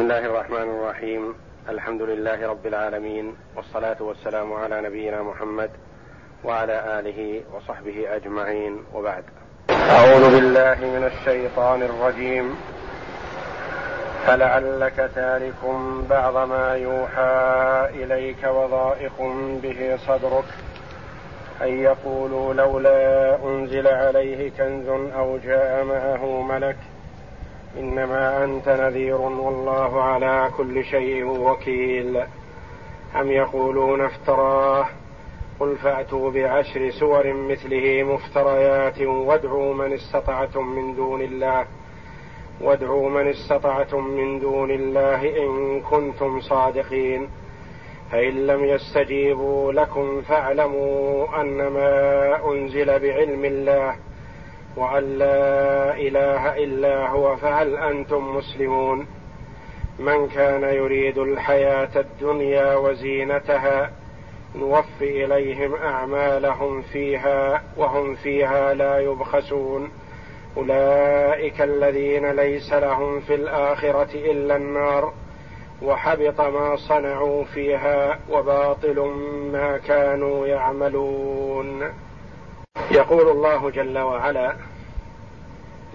بسم الله الرحمن الرحيم الحمد لله رب العالمين والصلاه والسلام على نبينا محمد وعلى اله وصحبه اجمعين وبعد اعوذ بالله من الشيطان الرجيم فلعلك تارك بعض ما يوحى اليك وضائق به صدرك ان يقولوا لولا انزل عليه كنز أو جاء معه ملك إنما أنت نذير والله على كل شيء وكيل. أم يقولون افتراه؟ قل فأتوا بعشر سور مثله مفتريات وادعوا من استطعتم من دون الله. وادعوا من استطعتم من دون الله إن كنتم صادقين. فإن لم يستجيبوا لكم فاعلموا أنما أنزل بعلم الله. وأن لا إله إلا هو فهل أنتم مسلمون؟ من كان يريد الحياة الدنيا وزينتها نوفي إليهم أعمالهم فيها وهم فيها لا يبخسون. أولئك الذين ليس لهم في الآخرة إلا النار وحبط ما صنعوا فيها وباطل ما كانوا يعملون. يقول الله جل وعلا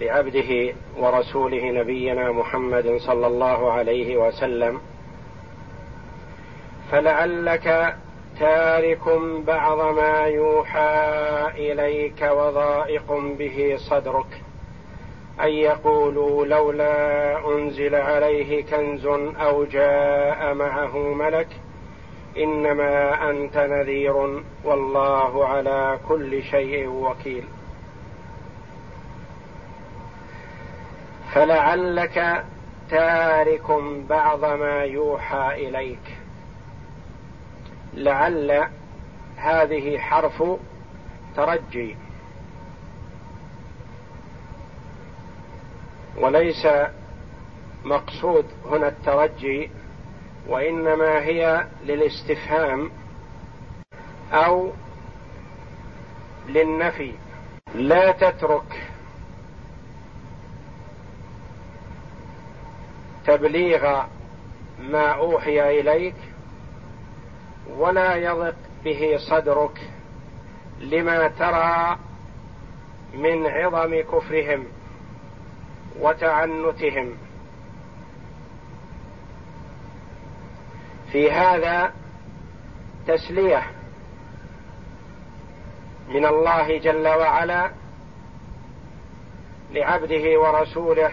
لعبده ورسوله نبينا محمد صلى الله عليه وسلم فلعلك تارك بعض ما يوحى إليك وضائق به صدرك أن يقولوا لولا أنزل عليه كنز أو جاء معه ملك إنما أنت نذير والله على كل شيء وكيل. فلعلك تارك بعض ما يوحى إليك. لعل هذه حرف ترجي. وليس مقصود هنا الترجي وإنما هي للاستفهام أو للنفي. لا تترك تبليغ ما أوحي إليك ولا يضق به صدرك لما ترى من عظم كفرهم وتعنتهم. في هذا تسلية من الله جل وعلا لعبده ورسوله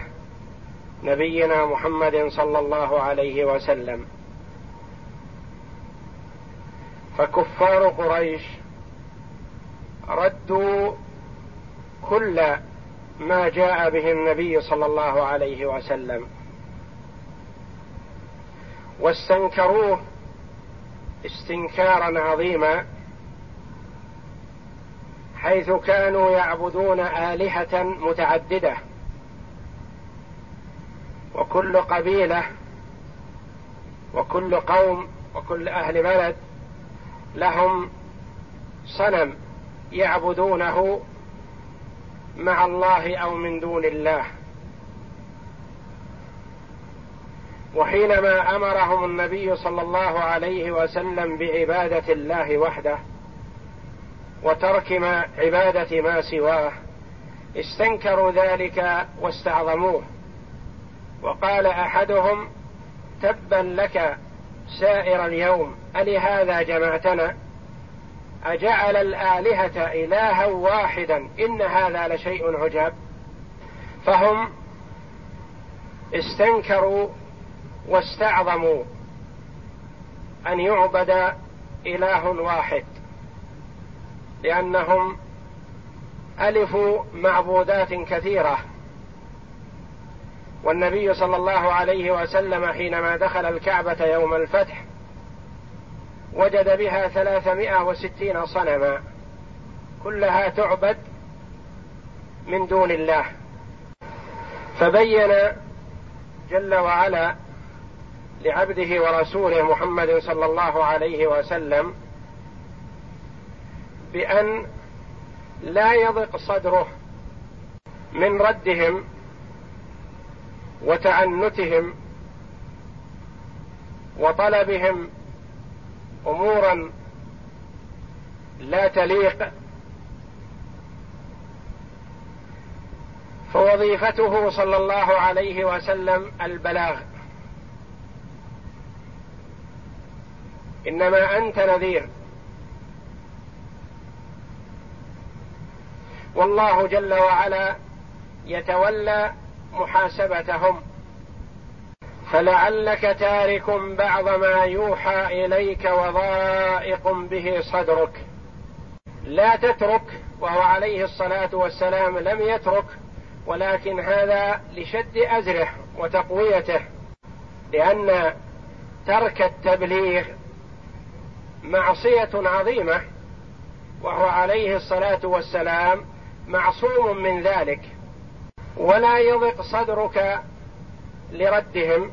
نبينا محمد صلى الله عليه وسلم. فكفار قريش ردوا كل ما جاء به النبي صلى الله عليه وسلم. واستنكروه استنكارا عظيما حيث كانوا يعبدون آلهة متعددة وكل قبيلة وكل قوم وكل أهل بلد لهم صنم يعبدونه مع الله أو من دون الله. وحينما أمرهم النبي صلى الله عليه وسلم بعبادة الله وحده وترك ما عبادة ما سواه استنكروا ذلك واستعظموه. وقال أحدهم تبا لك سائر اليوم ألهذا جمعتنا؟ أجعل الآلهة إلها واحدا إن هذا لشيء عجاب. فهم استنكروا واستعظموا أن يعبد إله واحد لأنهم ألفوا معبودات كثيرة. والنبي صلى الله عليه وسلم حينما دخل الكعبة يوم الفتح وجد بها ثلاثمائة وستين صنما كلها تعبد من دون الله. فبين جل وعلا لعبده ورسوله محمد صلى الله عليه وسلم بأن لا يضق صدره من ردهم وتعنتهم وطلبهم أمورا لا تليق فوظيفته صلى الله عليه وسلم البلاغ. إنما أنت نذير. والله جل وعلا يتولى محاسبتهم. فلعلك تارك بعض ما يوحى إليك وضائق به صدرك. لا تترك وهو عليه الصلاة والسلام لم يترك ولكن هذا لشد أزره وتقويته لأن ترك التبليغ معصية عظيمة وهو عليه الصلاة والسلام معصوم من ذلك ولا يضق صدرك لردهم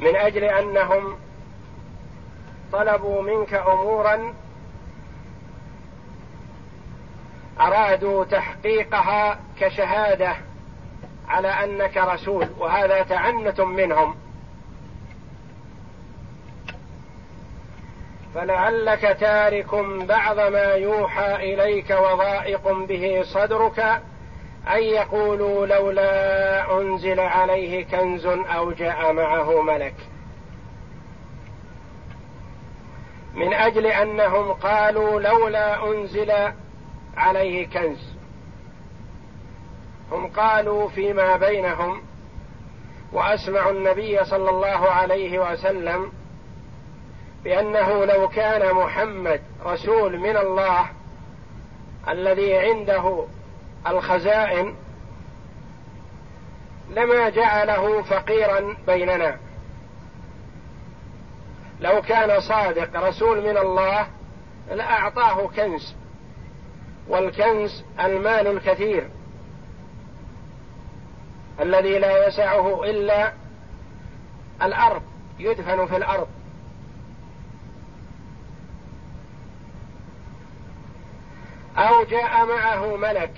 من أجل أنهم طلبوا منك أمورا أرادوا تحقيقها كشهادة على أنك رسول وهذا تعنت منهم. فلعلك تارك بعض ما يوحى إليك وضائق به صدرك أن يقولوا لولا أنزل عليه كنز أو جاء معه ملك. من أجل أنهم قالوا لولا أنزل عليه كنز. هم قالوا فيما بينهم وأسمعوا النبي صلى الله عليه وسلم بأنه لو كان محمد رسول من الله الذي عنده الخزائن لما جعله فقيرا بيننا. لو كان صادق رسول من الله لأعطاه كنز والكنز المال الكثير الذي لا يسعه إلا الأرض يدفن في الأرض. أو جاء معه ملك.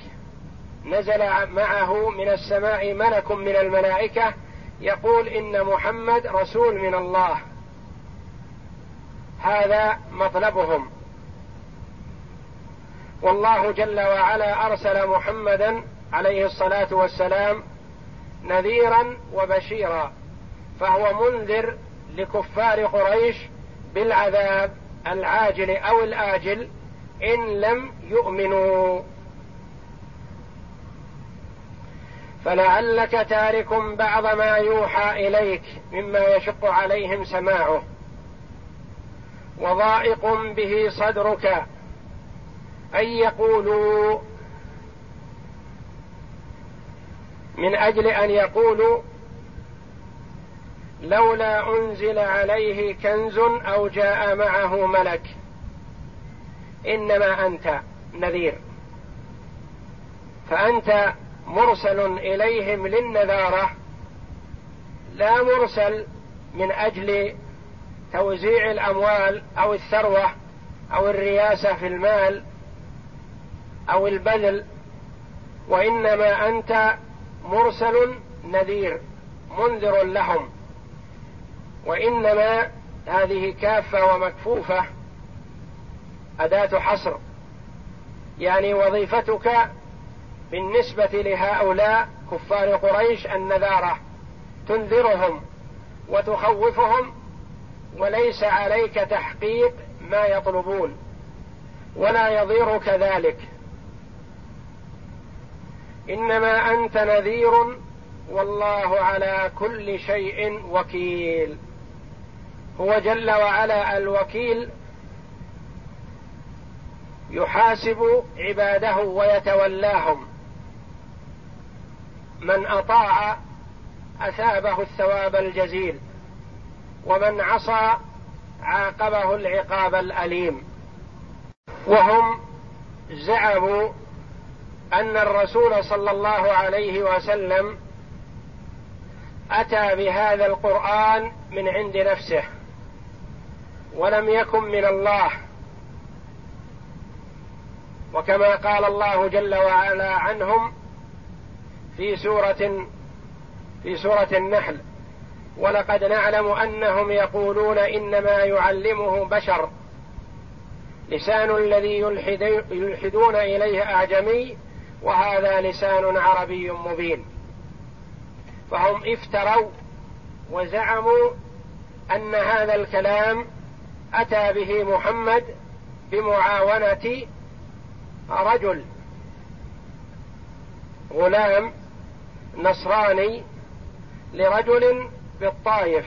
نزل معه من السماء ملك من الملائكة يقول إن محمد رسول من الله. هذا مطلبهم. والله جل وعلا أرسل محمدا عليه الصلاة والسلام نذيرا وبشيرا فهو منذر لكفار قريش بالعذاب العاجل أو الآجل إن لم يؤمنوا. فلعلك تارك بعض ما يوحى إليك مما يشق عليهم سماعه. وضائق به صدرك أن يقولوا من أجل أن يقولوا لولا أنزل عليه كنز أو جاء معه ملك. إنما أنت نذير. فأنت مرسل إليهم للنذارة لا مرسل من أجل توزيع الأموال أو الثروة أو الرياسة في المال أو البذل وإنما أنت مرسل نذير منذر لهم. وإنما هذه كافة ومكفوفة أداة حصر. يعني وظيفتك بالنسبة لهؤلاء كفار قريش النذارة. تنذرهم وتخوفهم وليس عليك تحقيق ما يطلبون. ولا يضيرك ذلك. إنما أنت نذير والله على كل شيء وكيل. هو جل وعلا الوكيل يحاسب عباده ويتولاهم. من أطاع أثابه الثواب الجزيل ومن عصى عاقبه العقاب الأليم. وهم زعموا أن الرسول صلى الله عليه وسلم أتى بهذا القرآن من عند نفسه ولم يكن من الله. وكما قال الله جل وعلا عنهم في سورة في سورة النحل ولقد نعلم أنهم يقولون إنما يعلمه بشر. لسان الذي يلحدون إليه أعجمي وهذا لسان عربي مبين. فهم افتروا وزعموا أن هذا الكلام أتى به محمد بمعاونة رجل غلام نصراني لرجل بالطائف.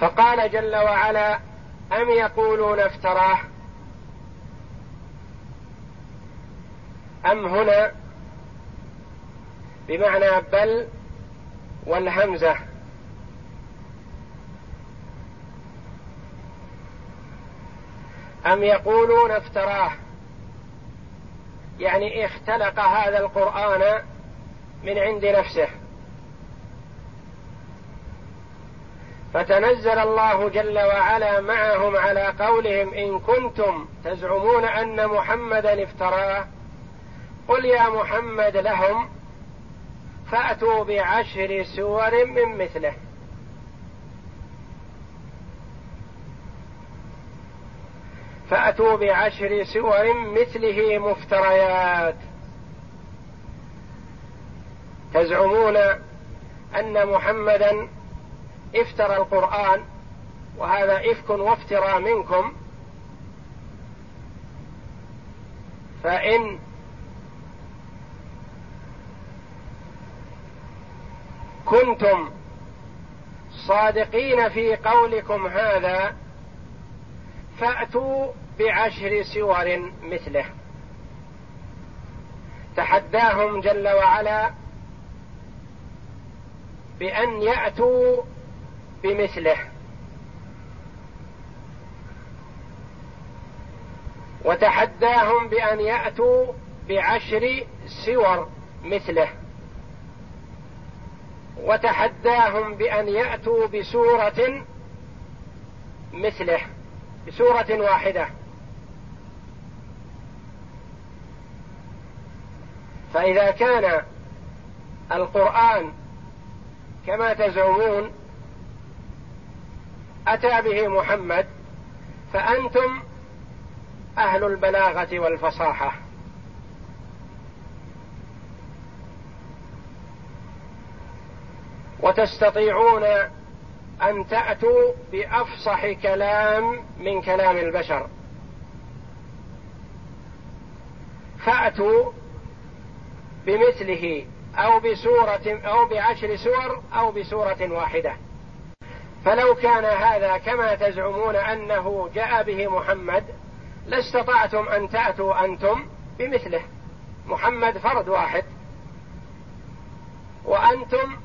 فقال جل وعلا أم يقولون افتراه؟ أم هنا؟ بمعنى بل والهمزة. أم يقولون افتراه؟ يعني اختلق هذا القرآن من عند نفسه. فتنزل الله جل وعلا معهم على قولهم إن كنتم تزعمون أن محمدا افتراه. قل يا محمد لهم فأتوا بعشر سور من مثله. فأتوا بعشر سور مثله مفتريات. تزعمون أن محمدا افترى القرآن وهذا إفك وافتراء منكم. فإن كنتم صادقين في قولكم هذا فأتوا بعشر سور مثله. تحداهم جل وعلا بأن يأتوا بمثله. وتحداهم بأن يأتوا بعشر سور مثله. وتحداهم بأن يأتوا بسورة مثله بسورة واحدة. فإذا كان القرآن كما تزعمون أتى به محمد فأنتم أهل البلاغة والفصاحة. وتستطيعون أن تأتوا بأفصح كلام من كلام البشر. فأتوا بمثله أو بسورة أو بعشر سور أو بسورة واحدة. فلو كان هذا كما تزعمون أنه جاء به محمد لاستطعتم أن تأتوا أنتم بمثله. محمد فرد واحد. وأنتم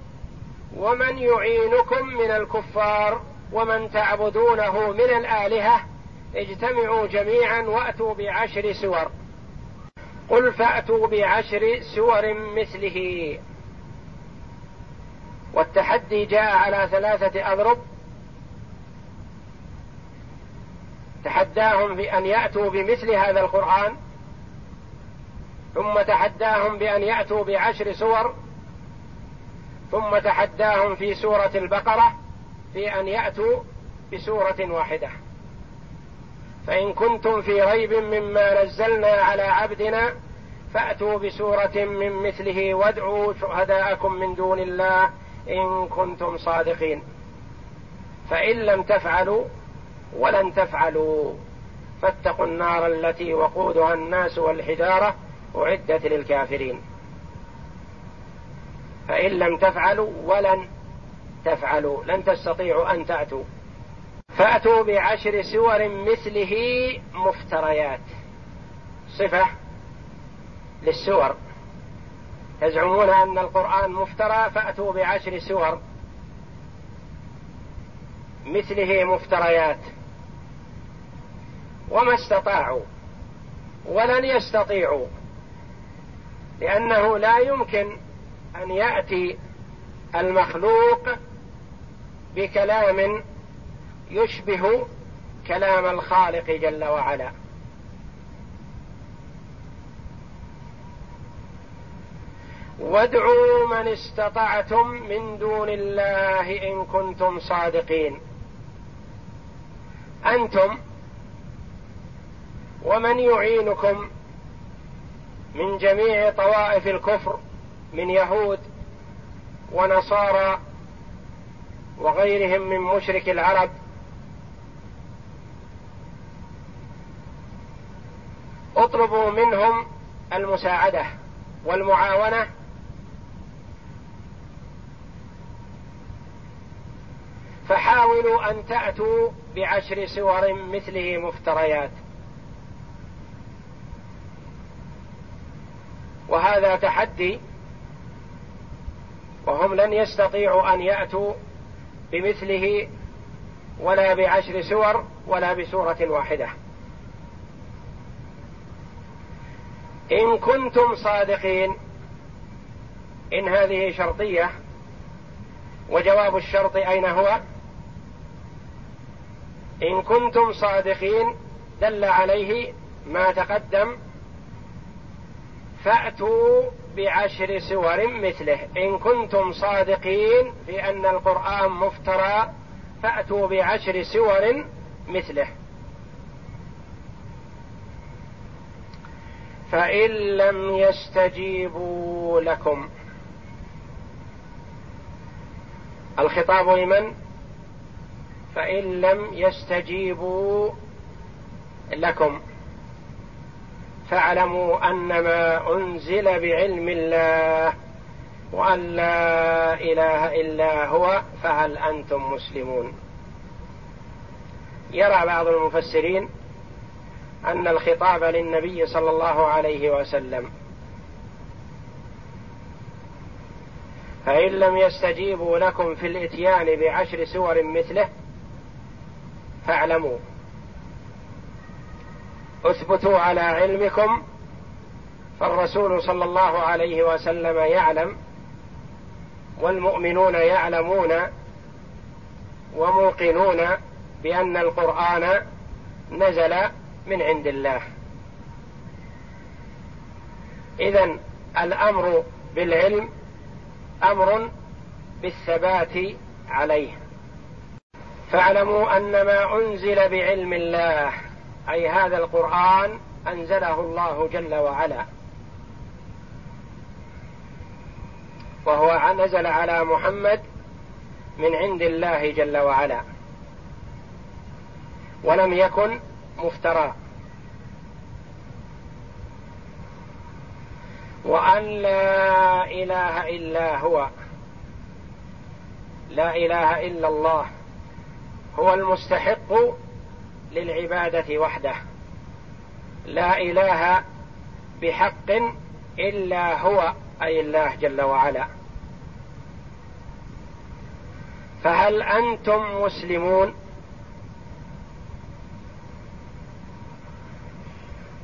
ومن يعينكم من الكفار ومن تعبدونه من الآلهة اجتمعوا جميعا وأتوا بعشر سور. قل فأتوا بعشر سور مثله. والتحدي جاء على ثلاثة أضرب. تحداهم بأن يأتوا بمثل هذا القرآن. ثم تحداهم بأن يأتوا بعشر سور. ثم تحداهم في سورة البقرة في أن يأتوا بسورة واحدة. فإن كنتم في ريب مما نزلنا على عبدنا فأتوا بسورة من مثله وادعوا شهداءكم من دون الله إن كنتم صادقين. فإن لم تفعلوا ولن تفعلوا. فاتقوا النار التي وقودها الناس والحجارة أعدت للكافرين. فإن لم تفعلوا ولن تفعلوا. لن تستطيعوا أن تأتوا. فأتوا بعشر سور مثله مفتريات. صفة للسور. تزعمون أن القرآن مفترى؟ فأتوا بعشر سور مثله مفتريات. وما استطاعوا ولن يستطيعوا لأنه لا يمكن أن يأتي المخلوق بكلام يشبه كلام الخالق جل وعلا. وادعوا من استطعتم من دون الله إن كنتم صادقين. أنتم ومن يعينكم من جميع طوائف الكفر من يهود ونصارى وغيرهم من مشرك العرب اطلبوا منهم المساعدة والمعاونة. فحاولوا أن تأتوا بعشر سور مثله مفتريات. وهذا تحدي وهم لن يستطيعوا أن يأتوا بمثله ولا بعشر سور ولا بسورة واحدة. إن كنتم صادقين. إن هذه شرطية. وجواب الشرط أين هو؟ إن كنتم صادقين دل عليه ما تقدم. فأتوا بعشر سور مثله. إن كنتم صادقين في ان القرآن مفترى فأتوا بعشر سور مثله. فإن لم يستجيبوا لكم. الخطاب لمن؟ فإن لم يستجيبوا لكم. فاعلموا أنما أنزل بعلم الله وأن لا إله إلا هو فهل أنتم مسلمون؟ يرى بعض المفسرين أن الخطاب للنبي صلى الله عليه وسلم. فإن لم يستجيبوا لكم في الإتيان بعشر سور مثله فاعلموا. اثبتوا على علمكم فالرسول صلى الله عليه وسلم يعلم والمؤمنون يعلمون وموقنون بأن القرآن نزل من عند الله. اذا الأمر بالعلم أمر بالثبات عليه. فاعلموا أن ما أنزل بعلم الله أي هذا القرآن أنزله الله جل وعلا. وهو نزل على محمد من عند الله جل وعلا. ولم يكن مفترى. وأن لا إله إلا هو. لا إله إلا الله. هو المستحق للعبادة وحده. لا إله بحق إلا هو أي الله جل وعلا. فهل أنتم مسلمون؟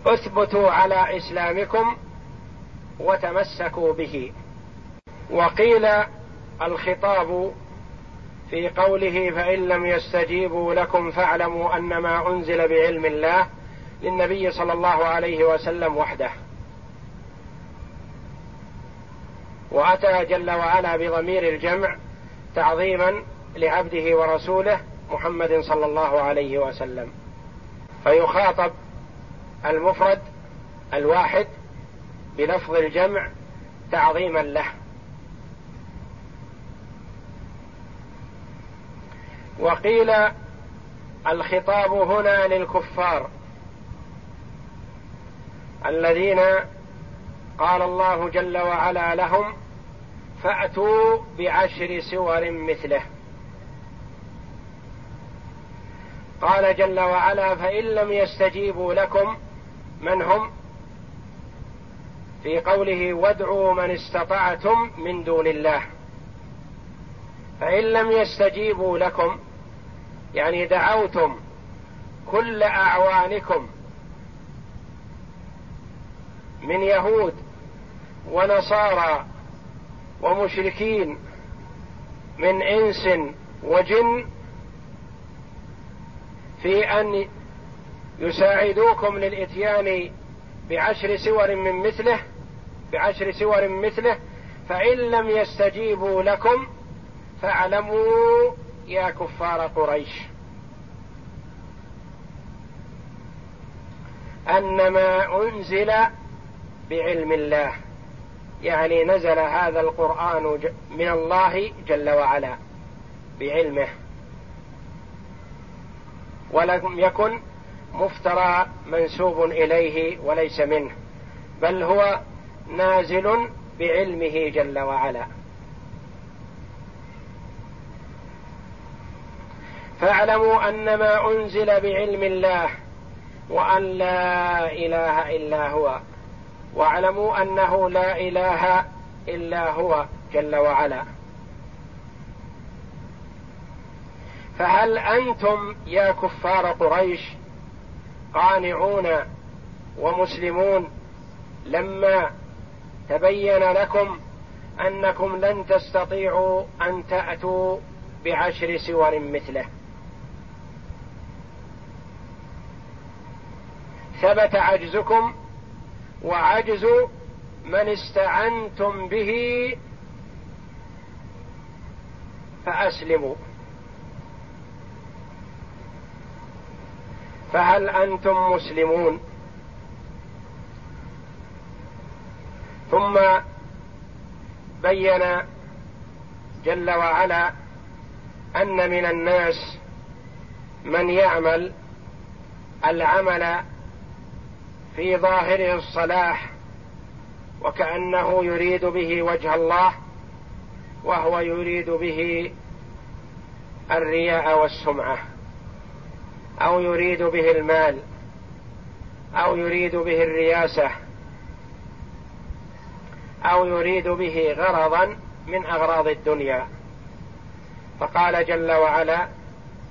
اثبتوا على إسلامكم وتمسكوا به. وقيل الخطاب في قوله فإن لم يستجيبوا لكم فاعلموا ان ما أنزل بعلم الله للنبي صلى الله عليه وسلم وحده. وأتى جل وعلا بضمير الجمع تعظيما لعبده ورسوله محمد صلى الله عليه وسلم. فيخاطب المفرد الواحد بلفظ الجمع تعظيما له. وقيل الخطاب هنا للكفار الذين قال الله جل وعلا لهم فأتوا بعشر سور مثله. قال جل وعلا فإن لم يستجيبوا لكم من هم في قوله وادعوا من استطعتم من دون الله فإن لم يستجيبوا لكم يعني دعوتم كل أعوانكم من يهود ونصارى ومشركين من إنس وجن في أن يساعدوكم للإتيان بعشر سور من مثله بعشر سور مثله فإن لم يستجيبوا لكم فاعلموا يا كفار قريش انما أنزل بعلم الله يعني نزل هذا القرآن من الله جل وعلا بعلمه. ولم يكن مفترى منسوب إليه وليس منه بل هو نازل بعلمه جل وعلا. فاعلموا انما أنزل بعلم الله وأن لا إله إلا هو واعلموا أنه لا إله إلا هو جل وعلا. فهل أنتم يا كفار قريش قانعون ومسلمون لما تبين لكم أنكم لن تستطيعوا أن تأتوا بعشر سور مثله. ثبت عجزكم وعجز من استعنتم به فأسلموا. فهل أنتم مسلمون؟ ثم بين جل وعلا أن من الناس من يعمل العمل في ظاهره الصلاح وكأنه يريد به وجه الله وهو يريد به الرياء والسمعة. أو يريد به المال أو يريد به الرياسة أو يريد به غرضا من أغراض الدنيا. فقال جل وعلا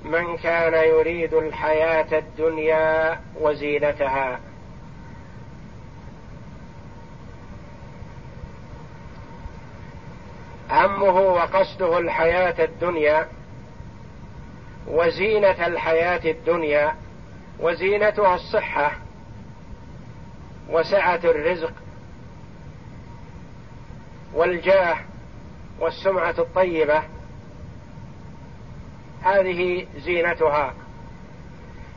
من كان يريد الحياة الدنيا وزينتها همه وقصده الحياة الدنيا وزينة الحياة الدنيا وزينتها الصحة وسعة الرزق والجاه والسمعة الطيبة. هذه زينتها.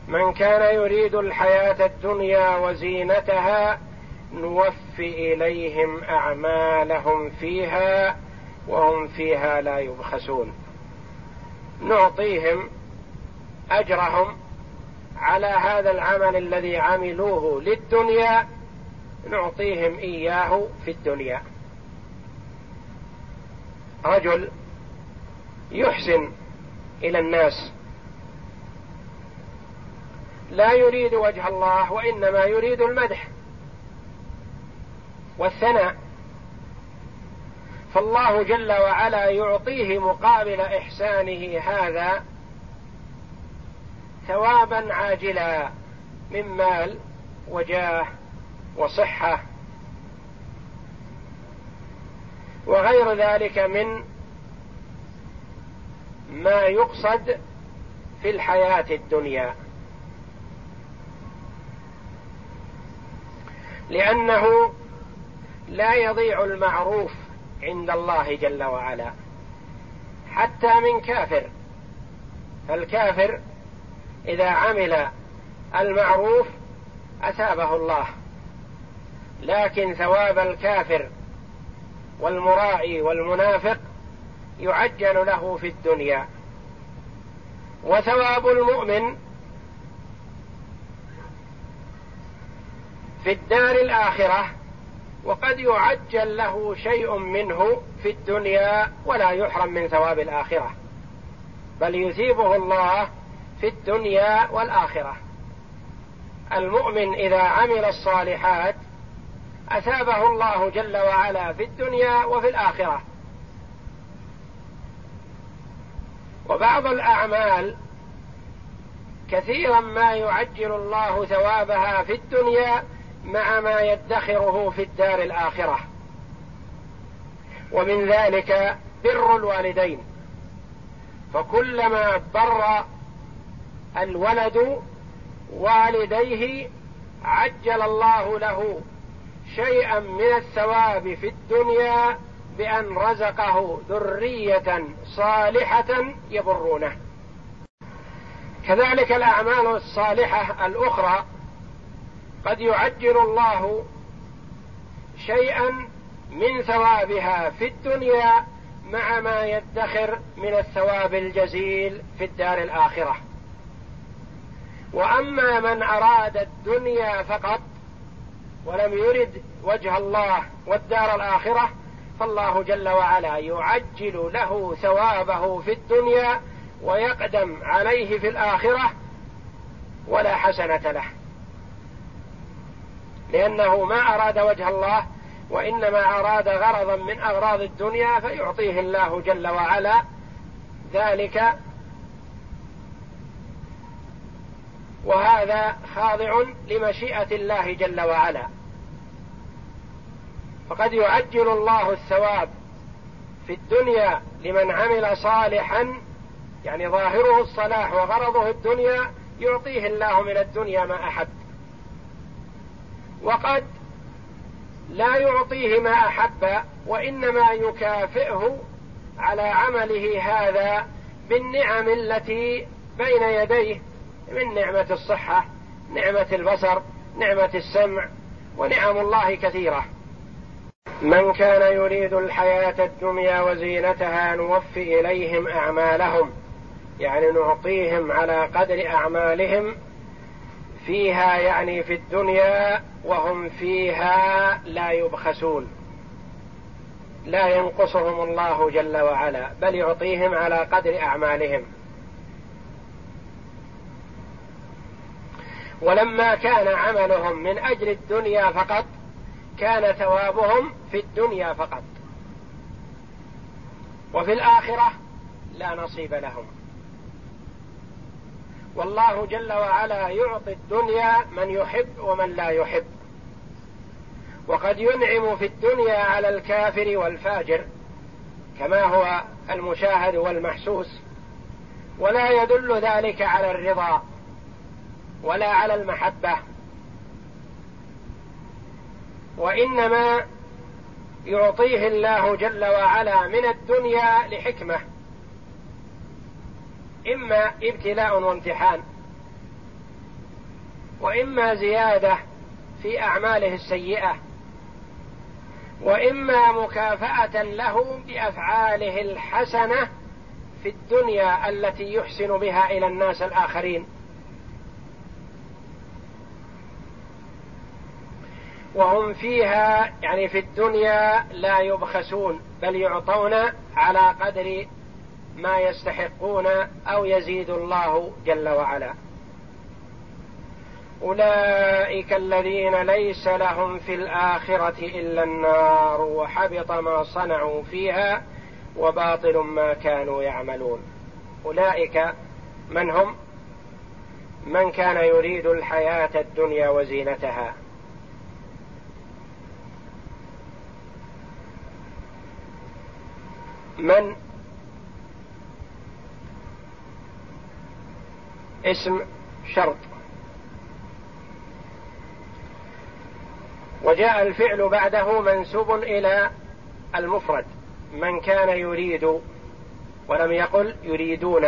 من كان يريد الحياة الدنيا وزينتها نوفي إليهم أعمالهم فيها وهم فيها لا يبخسون. نعطيهم أجرهم على هذا العمل الذي عملوه للدنيا نعطيهم إياه في الدنيا. رجل يحسن إلى الناس. لا يريد وجه الله وإنما يريد المدح والثناء. فالله جل وعلا يعطيه مقابل إحسانه هذا ثوابا عاجلا من مال وجاه وصحة وغير ذلك من ما يقصد في الحياة الدنيا. لأنه لا يضيع المعروف عند الله جل وعلا. حتى من كافر فالكافر إذا عمل المعروف أثابه الله. لكن ثواب الكافر والمرائي والمنافق يعجل له في الدنيا. وثواب المؤمن في الدار الآخرة وقد يعجل له شيء منه في الدنيا ولا يحرم من ثواب الآخرة. بل يثيبه الله في الدنيا والآخرة. المؤمن إذا عمل الصالحات أثابه الله جل وعلا في الدنيا وفي الآخرة. وبعض الأعمال كثيرا ما يعجل الله ثوابها في الدنيا مع ما يدخره في الدار الآخرة. ومن ذلك بر الوالدين. فكلما بر الولد والديه عجل الله له شيئا من الثواب في الدنيا بأن رزقه ذرية صالحة يبرونه. كذلك الأعمال الصالحة الأخرى قد يعجل الله شيئا من ثوابها في الدنيا مع ما يدخر من الثواب الجزيل في الدار الآخرة. وأما من أراد الدنيا فقط ولم يرد وجه الله والدار الآخرة فالله جل وعلا يعجل له ثوابه في الدنيا ويقدم عليه في الآخرة ولا حسنة له. لأنه ما أراد وجه الله وإنما أراد غرضا من أغراض الدنيا فيعطيه الله جل وعلا ذلك وهذا خاضع لمشيئة الله جل وعلا. فقد يعجل الله الثواب في الدنيا لمن عمل صالحا يعني ظاهره الصلاح وغرضه الدنيا يعطيه الله من الدنيا ما أحب. وقد لا يعطيه ما أحب وإنما يكافئه على عمله هذا بالنعم التي بين يديه من نعمة الصحة نعمة البصر نعمة السمع ونعم الله كثيرة. من كان يريد الحياة الدنيا وزينتها نوفي إليهم أعمالهم يعني نعطيهم على قدر أعمالهم فيها يعني في الدنيا وهم فيها لا يبخسون. لا ينقصهم الله جل وعلا بل يعطيهم على قدر أعمالهم. ولما كان عملهم من أجل الدنيا فقط كان ثوابهم في الدنيا فقط. وفي الآخرة لا نصيب لهم. والله جل وعلا يعطي الدنيا من يحب ومن لا يحب. وقد ينعم في الدنيا على الكافر والفاجر كما هو المشاهد والمحسوس. ولا يدل ذلك على الرضا. ولا على المحبة. وإنما يعطيه الله جل وعلا من الدنيا لحكمة إما ابتلاء وامتحان وإما زيادة في أعماله السيئة وإما مكافأة له بأفعاله الحسنة في الدنيا التي يحسن بها إلى الناس الآخرين. وهم فيها يعني في الدنيا لا يبخسون بل يعطون على قدر ما يستحقون أو يزيد الله جل وعلا. أولئك الذين ليس لهم في الآخرة إلا النار وحبط ما صنعوا فيها وباطل ما كانوا يعملون. أولئك من هم؟ من كان يريد الحياة الدنيا وزينتها؟ من اسم شرط. وجاء الفعل بعده منسوب إلى المفرد. من كان يريد ولم يقل يريدون.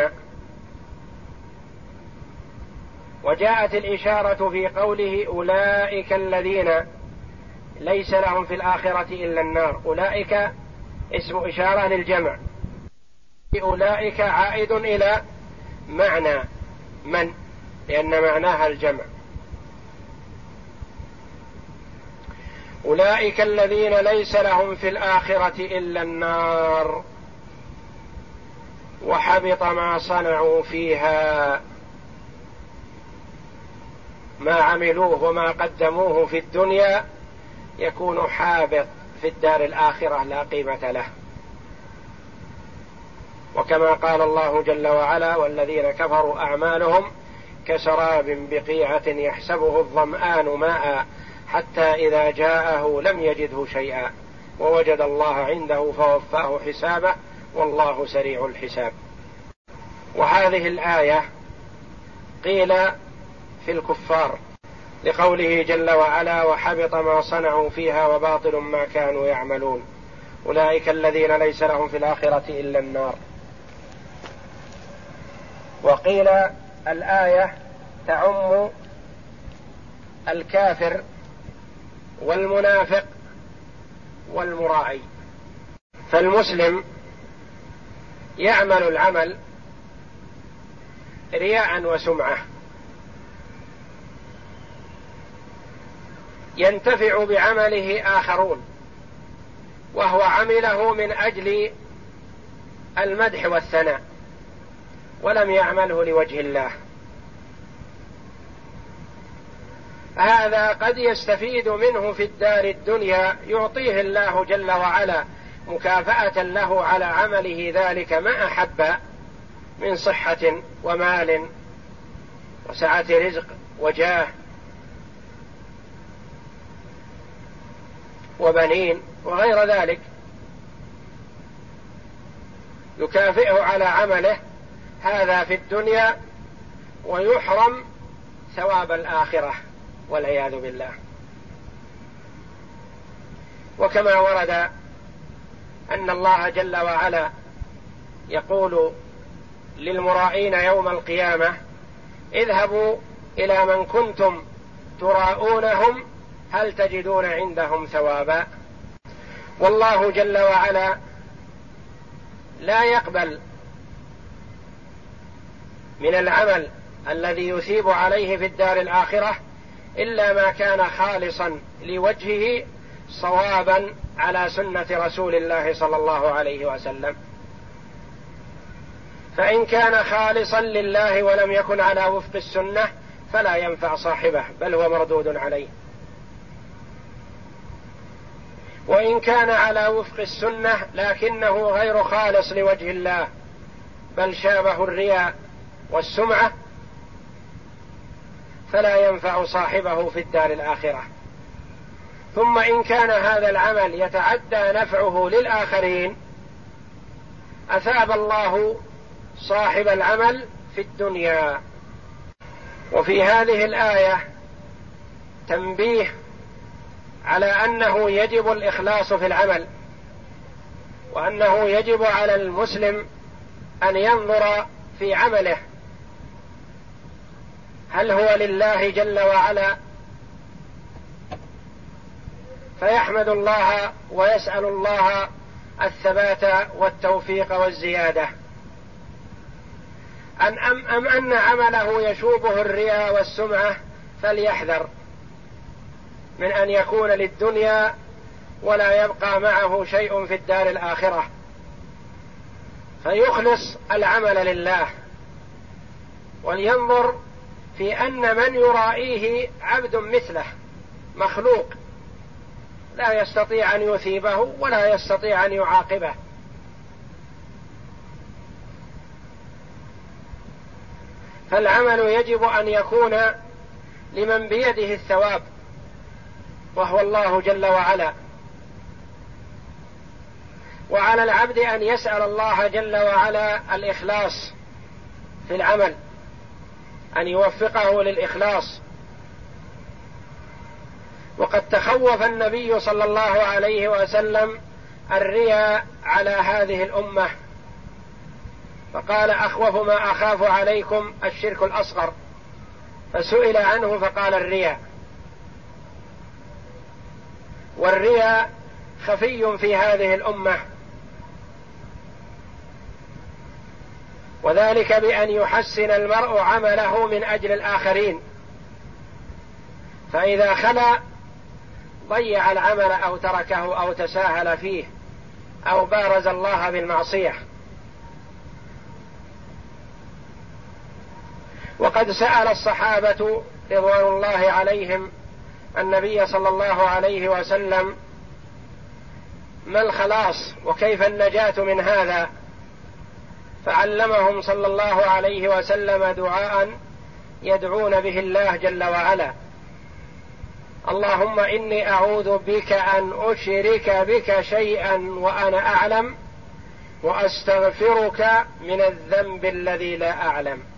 وجاءت الإشارة في قوله أولئك الذين ليس لهم في الآخرة إلا النار. أولئك اسم إشارة للجمع. أولئك عائد إلى معنى من؟ لأن معناها الجمع. أولئك الذين ليس لهم في الآخرة إلا النار. وحبط ما صنعوا فيها. ما عملوه وما قدموه في الدنيا يكون حابط. في الدار الآخرة لا قيمة له. وكما قال الله جل وعلا والذين كفروا أعمالهم كسراب بقيعة يحسبه الظمآن ماء حتى إذا جاءه لم يجده شيئا ووجد الله عنده فوفاه حسابه والله سريع الحساب. وهذه الآية قيل في الكفار لقوله جل وعلا وحبط ما صنعوا فيها وباطل ما كانوا يعملون. أولئك الذين ليس لهم في الآخرة إلا النار. وقيل الآية تعم الكافر والمنافق والمراعي. فالمسلم يعمل العمل رياء وسمعة. ينتفع بعمله آخرون وهو عمله من أجل المدح والثناء ولم يعمله لوجه الله. هذا قد يستفيد منه في الدار الدنيا يعطيه الله جل وعلا مكافأة له على عمله ذلك ما أحب من صحة ومال وسعة رزق وجاه وبنين وغير ذلك. يكافئه على عمله هذا في الدنيا ويحرم ثواب الآخرة والعياذ بالله. وكما ورد أن الله جل وعلا يقول للمرائين يوم القيامة اذهبوا إلى من كنتم تراءونهم هل تجدون عندهم ثوابا؟ والله جل وعلا لا يقبل من العمل الذي يثيب عليه في الدار الآخرة إلا ما كان خالصا لوجهه صوابا على سنة رسول الله صلى الله عليه وسلم. فإن كان خالصا لله ولم يكن على وفق السنة فلا ينفع صاحبه بل هو مردود عليه. وإن كان على وفق السنة لكنه غير خالص لوجه الله بل شابه الرياء والسمعة فلا ينفع صاحبه في الدار الآخرة. ثم إن كان هذا العمل يتعدى نفعه للآخرين أثاب الله صاحب العمل في الدنيا. وفي هذه الآية تنبيه على أنه يجب الإخلاص في العمل وأنه يجب على المسلم أن ينظر في عمله. هل هو لله جل وعلا؟ فيحمد الله ويسأل الله الثبات والتوفيق والزيادة. أن أم, أم أن عمله يشوبه الرياء والسمعة فليحذر. من أن يكون للدنيا ولا يبقى معه شيء في الدار الآخرة. فيخلص العمل لله. ولينظر في أن من يرائيه عبد مثله مخلوق. لا يستطيع أن يثيبه ولا يستطيع أن يعاقبه. فالعمل يجب أن يكون لمن بيده الثواب. وهو الله جل وعلا. وعلى العبد أن يسأل الله جل وعلا الإخلاص في العمل أن يوفقه للإخلاص. وقد تخوف النبي صلى الله عليه وسلم الرياء على هذه الأمة. فقال أخوف ما أخاف عليكم الشرك الأصغر. فسئل عنه فقال الرياء. والرياء خفي في هذه الأمة. وذلك بأن يحسن المرء عمله من أجل الآخرين. فإذا خلا ضيع العمل أو تركه أو تساهل فيه أو بارز الله بالمعصية. وقد سأل الصحابة رضوان الله عليهم النبي صلى الله عليه وسلم ما الخلاص وكيف النجاة من هذا؟ فعلمهم صلى الله عليه وسلم دعاء يدعون به الله جل وعلا. اللهم إني أعوذ بك أن أشرك بك شيئا وأنا أعلم وأستغفرك من الذنب الذي لا أعلم.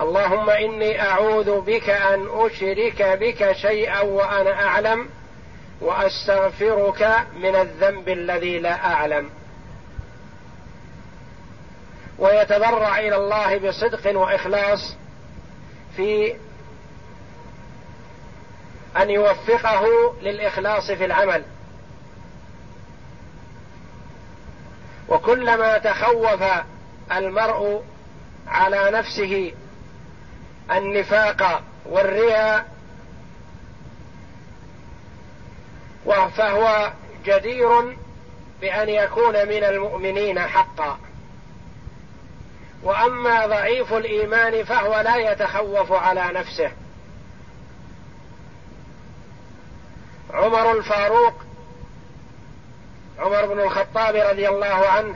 اللهم إني أعوذ بك أن أشرك بك شيئا وأنا أعلم وأستغفرك من الذنب الذي لا أعلم. ويتضرع إلى الله بصدق وإخلاص في أن يوفقه للإخلاص في العمل. وكلما تخوف المرء على نفسه النفاق والرياء فهو جدير بأن يكون من المؤمنين حقا. وأما ضعيف الإيمان فهو لا يتخوف على نفسه. عمر الفاروق عمر بن الخطاب رضي الله عنه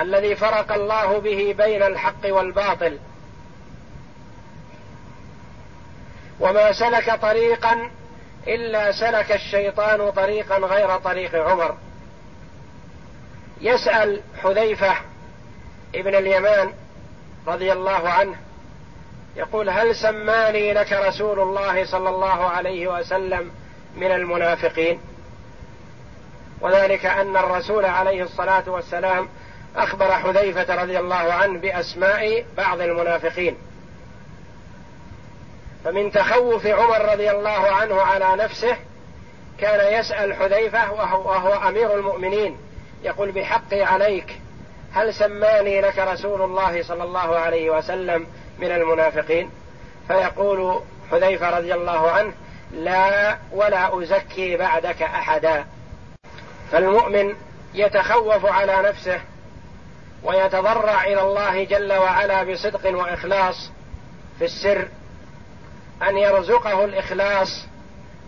الذي فرق الله به بين الحق والباطل وما سلك طريقا إلا سلك الشيطان طريقا غير طريق عمر. يسأل حذيفة ابن اليمان رضي الله عنه يقول هل سماني لك رسول الله صلى الله عليه وسلم من المنافقين؟ وذلك أن الرسول عليه الصلاة والسلام أخبر حذيفة رضي الله عنه بأسماء بعض المنافقين. فمن تخوف عمر رضي الله عنه على نفسه كان يسأل حذيفة وهو, وهو أمير المؤمنين يقول بحقي عليك هل سماني لك رسول الله صلى الله عليه وسلم من المنافقين؟ فيقول حذيفة رضي الله عنه لا ولا أزكي بعدك أحدا. فالمؤمن يتخوف على نفسه ويتضرع إلى الله جل وعلا بصدق وإخلاص في السر أن يرزقه الإخلاص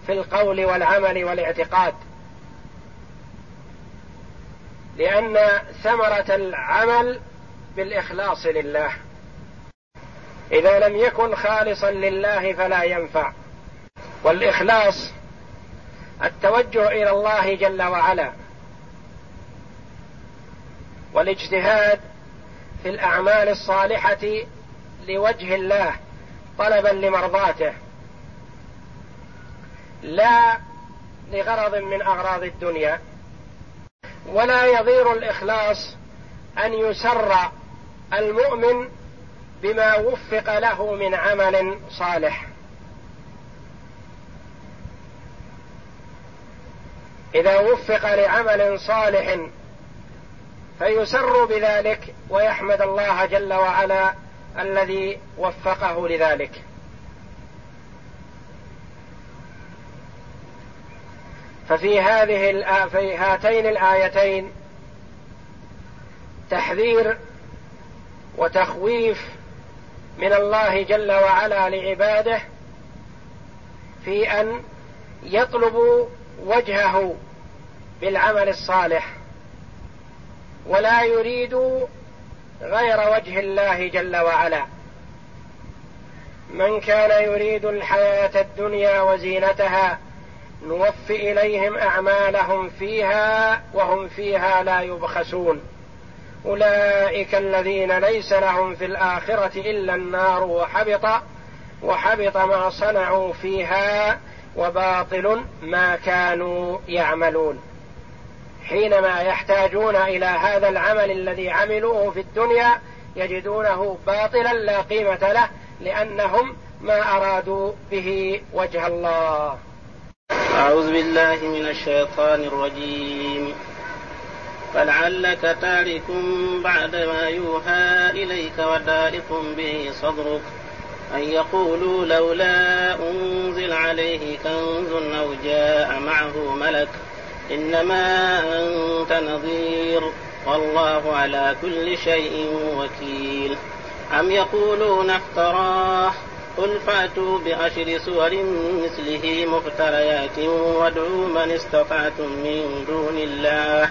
في القول والعمل والاعتقاد. لأن ثمرة العمل بالإخلاص لله. إذا لم يكن خالصا لله فلا ينفع. والإخلاص التوجه إلى الله جل وعلا. والاجتهاد في الأعمال الصالحة لوجه الله. طلبا لمرضاته لا لغرض من أغراض الدنيا ولا يضير الإخلاص أن يسر المؤمن بما وفق له من عمل صالح. إذا وفق لعمل صالح فيسر بذلك ويحمد الله جل وعلا الذي وفقه لذلك. ففي هذه في هاتين الآيتين تحذير وتخويف من الله جل وعلا لعباده في أن يطلبوا وجهه بالعمل الصالح ولا يريدوا غير وجه الله جل وعلا. من كان يريد الحياة الدنيا وزينتها نوف إليهم أعمالهم فيها وهم فيها لا يبخسون. أولئك الذين ليس لهم في الآخرة إلا النار وحبط وحبط ما صنعوا فيها وباطل ما كانوا يعملون. حينما يحتاجون إلى هذا العمل الذي عملوه في الدنيا يجدونه باطلا لا قيمة له لأنهم ما أرادوا به وجه الله. أعوذ بالله من الشيطان الرجيم. فلعلك تارك بعد ما يوحى إليك ودائق به صدرك أن يقولوا لولا أنزل عليه كنز أو جاء معه ملك إنما أنت نظير والله على كل شيء وكيل. أم يقولون افتراه؟ قل فاتوا بعشر سور مثله مفتريات وادعوا من استطعتم من دون الله.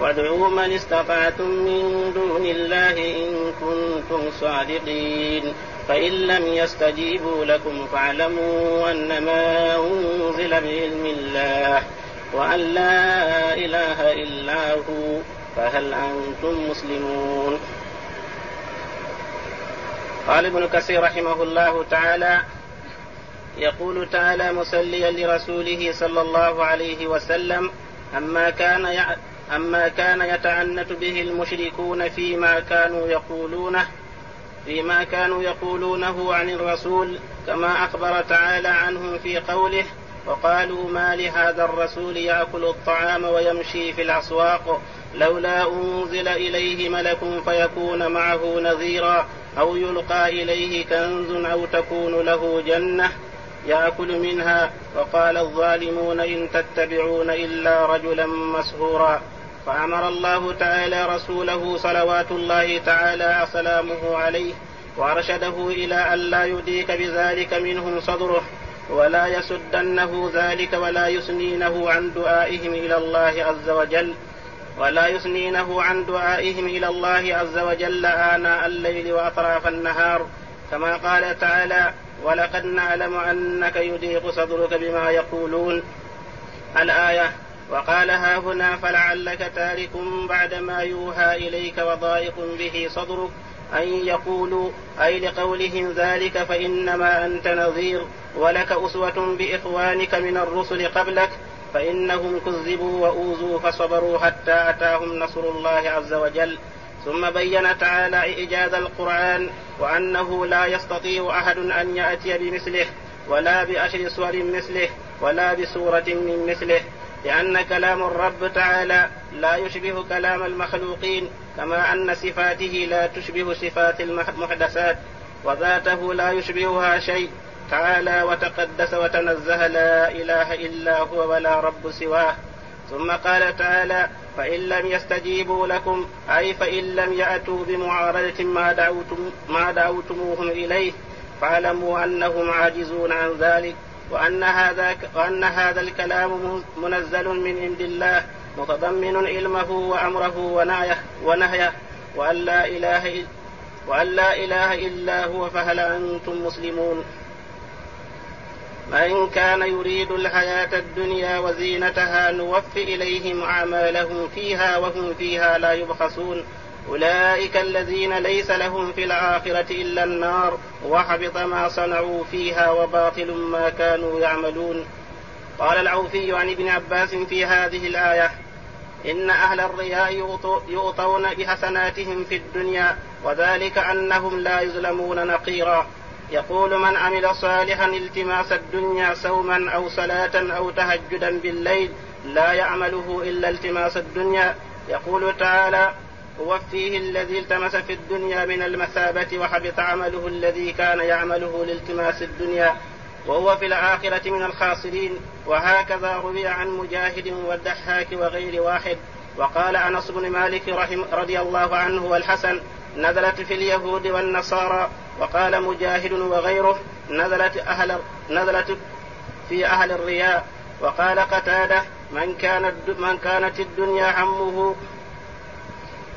وادعوا من استطعتم من دون الله إن كنتم صادقين. فإن لم يستجيبوا لكم فاعلموا أنما أنزل بعلم الله. وأن لا إله إلا هو فهل أنتم مسلمون؟ قال ابن كثير رحمه الله تعالى يقول تعالى مسليا لرسوله صلى الله عليه وسلم أما كان أما كان يتعنت به المشركون فيما كانوا يقولونه فيما كانوا يقولونه عن الرسول كما أخبر تعالى عنهم في قوله وقالوا ما لهذا الرسول يأكل الطعام ويمشي في الأسواق لولا أنزل إليه ملك فيكون معه نذيرا أو يلقى إليه كنز أو تكون له جنة يأكل منها. وقال الظالمون إن تتبعون إلا رجلا مسهورا فأمر الله تعالى رسوله صلوات الله تعالى وسلامه عليه وأرشده إلى أن لا يديك بذلك منهم صدره. ولا يسدنه ذلك ولا يسنينه عن دعائهم إلى الله عز وجل. ولا يثنينه عن دعائهم إلى الله عز وجل آناء الليل وأطراف النهار. كما قال تعالى ولقد نعلم أنك يضيق صدرك بما يقولون. الآية وقال ها هنا فلعلك تارك بعد ما يوحى إليك وضائق به صدرك أن يقولوا أي لقولهم ذلك فإنما أنت نظير ولك أسوة بإخوانك من الرسل قبلك فإنهم كذبوا وأوذوا فصبروا حتى أتاهم نصر الله عز وجل. ثم بين تعالى إيجاز القرآن وأنه لا يستطيع أحد أن يأتي بمثله ولا بأشر سور مثله ولا بسورة من مثله. لأن كلام الرب تعالى لا يشبه كلام المخلوقين كما أن صفاته لا تشبه صفات المحدثات وذاته لا يشبهها شيء. تعالى وتقدس وتنزه لا إله إلا هو ولا رب سواه. ثم قال تعالى فإن لم يستجيبوا لكم أي فإن لم يأتوا بمعارضة ما دعوتم ما دعوتموهم إليه فاعلموا أنهم عاجزون عن ذلك. وأن هذا وأن هذا الكلام منزل من عند الله متضمن علمه وأمره ونهيه ونهيه. وأن لا إله وأن لا إله إلا هو فهل أنتم مسلمون؟ من كان يريد الحياة الدنيا وزينتها نوفي إليهم أعمالهم فيها وهم فيها لا يبخسون. أولئك الذين ليس لهم في الآخرة إلا النار وحبط ما صنعوا فيها وباطل ما كانوا يعملون. قال العوفي عن ابن عباس في هذه الآية إن أهل الرياء يؤطون بحسناتهم في الدنيا وذلك أنهم لا يظلمون نقيرا. يقول من عمل صالحا التماس الدنيا صوما أو صلاة أو تهجدا بالليل لا يعمله إلا التماس الدنيا. يقول تعالى وفيه الذي التمس في الدنيا من المثابة وحبط عمله الذي كان يعمله لالتماس الدنيا وهو في الآخرة من الخاسرين. وهكذا روي عن مجاهد والدحاك وغير واحد. وقال أنس بن مالك رحم رضي الله عنه والحسن نزلت في اليهود والنصارى. وقال مجاهد وغيره نزلت أهل نزلت في أهل الرياء. وقال قتادة من كانت من كانت الدنيا همه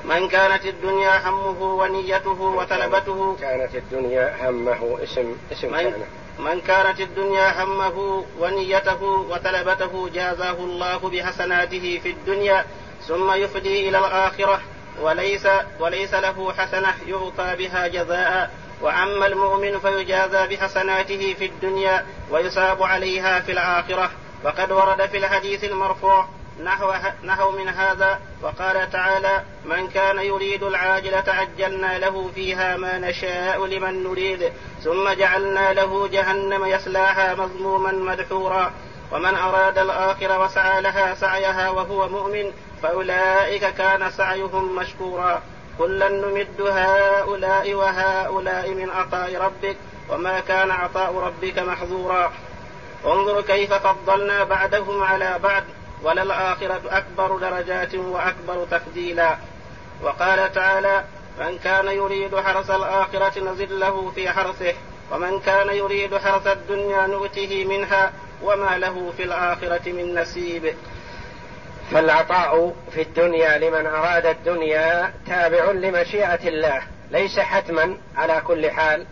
من كانت الدنيا همه ونيته وطلبته. كانت الدنيا همه اسم اسم من كان. من كانت الدنيا همه ونيته وطلبته جازاه الله بحسناته في الدنيا ثم يفدي إلى الآخرة وليس وليس له حسنة يعطى بها جزاء. وأما المؤمن فيجازى بحسناته في الدنيا ويصاب عليها في الآخرة. وقد ورد في الحديث المرفوع نحو نحو من هذا وقال تعالى من كان يريد العاجلة عجلنا له فيها ما نشاء لمن نريد ثم جعلنا له جهنم يصلاها مذموما مدحورا. ومن أراد الآخرة وسعى لها سعيها وهو مؤمن فأولئك كان سعيهم مشكورا. كلا نمد هؤلاء وهؤلاء من عطاء ربك وما كان عطاء ربك محظورا. انظر كيف فضلنا بعدهم على بعد. وللآخرة أكبر درجات وأكبر تفضيلا. وقال تعالى من كان يريد حرث الآخرة نزد له في حرثه ومن كان يريد حرث الدنيا نؤته منها وما له في الآخرة من نسيب فالعطاء في الدنيا لمن أراد الدنيا تابع لمشيئة الله ليس حتما على كل حال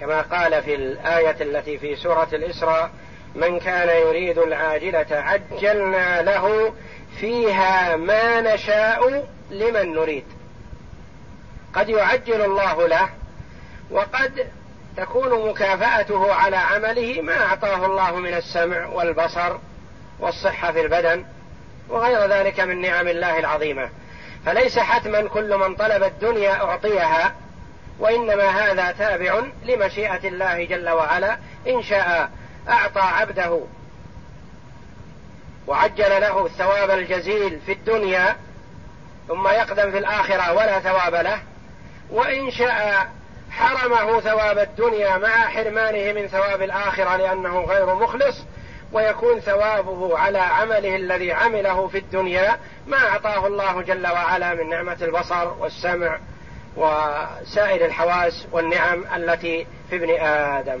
كما قال في الآية التي في سورة الإسراء من كان يريد العاجلة عجلنا له فيها ما نشاء لمن نريد. قد يعجل الله له وقد تكون مكافأته على عمله ما أعطاه الله من السمع والبصر والصحة في البدن وغير ذلك من نعم الله العظيمة. فليس حتما كل من طلب الدنيا أعطيها وإنما هذا تابع لمشيئة الله جل وعلا. إن شاء أعطى عبده. وعجل له الثواب الجزيل في الدنيا ثم يقدم في الآخرة ولا ثواب له. وإن شاء حرمه ثواب الدنيا مع حرمانه من ثواب الآخرة لأنه غير مخلص. ويكون ثوابه على عمله الذي عمله في الدنيا ما أعطاه الله جل وعلا من نعمة البصر والسمع وسائر الحواس والنعم التي في ابن آدم.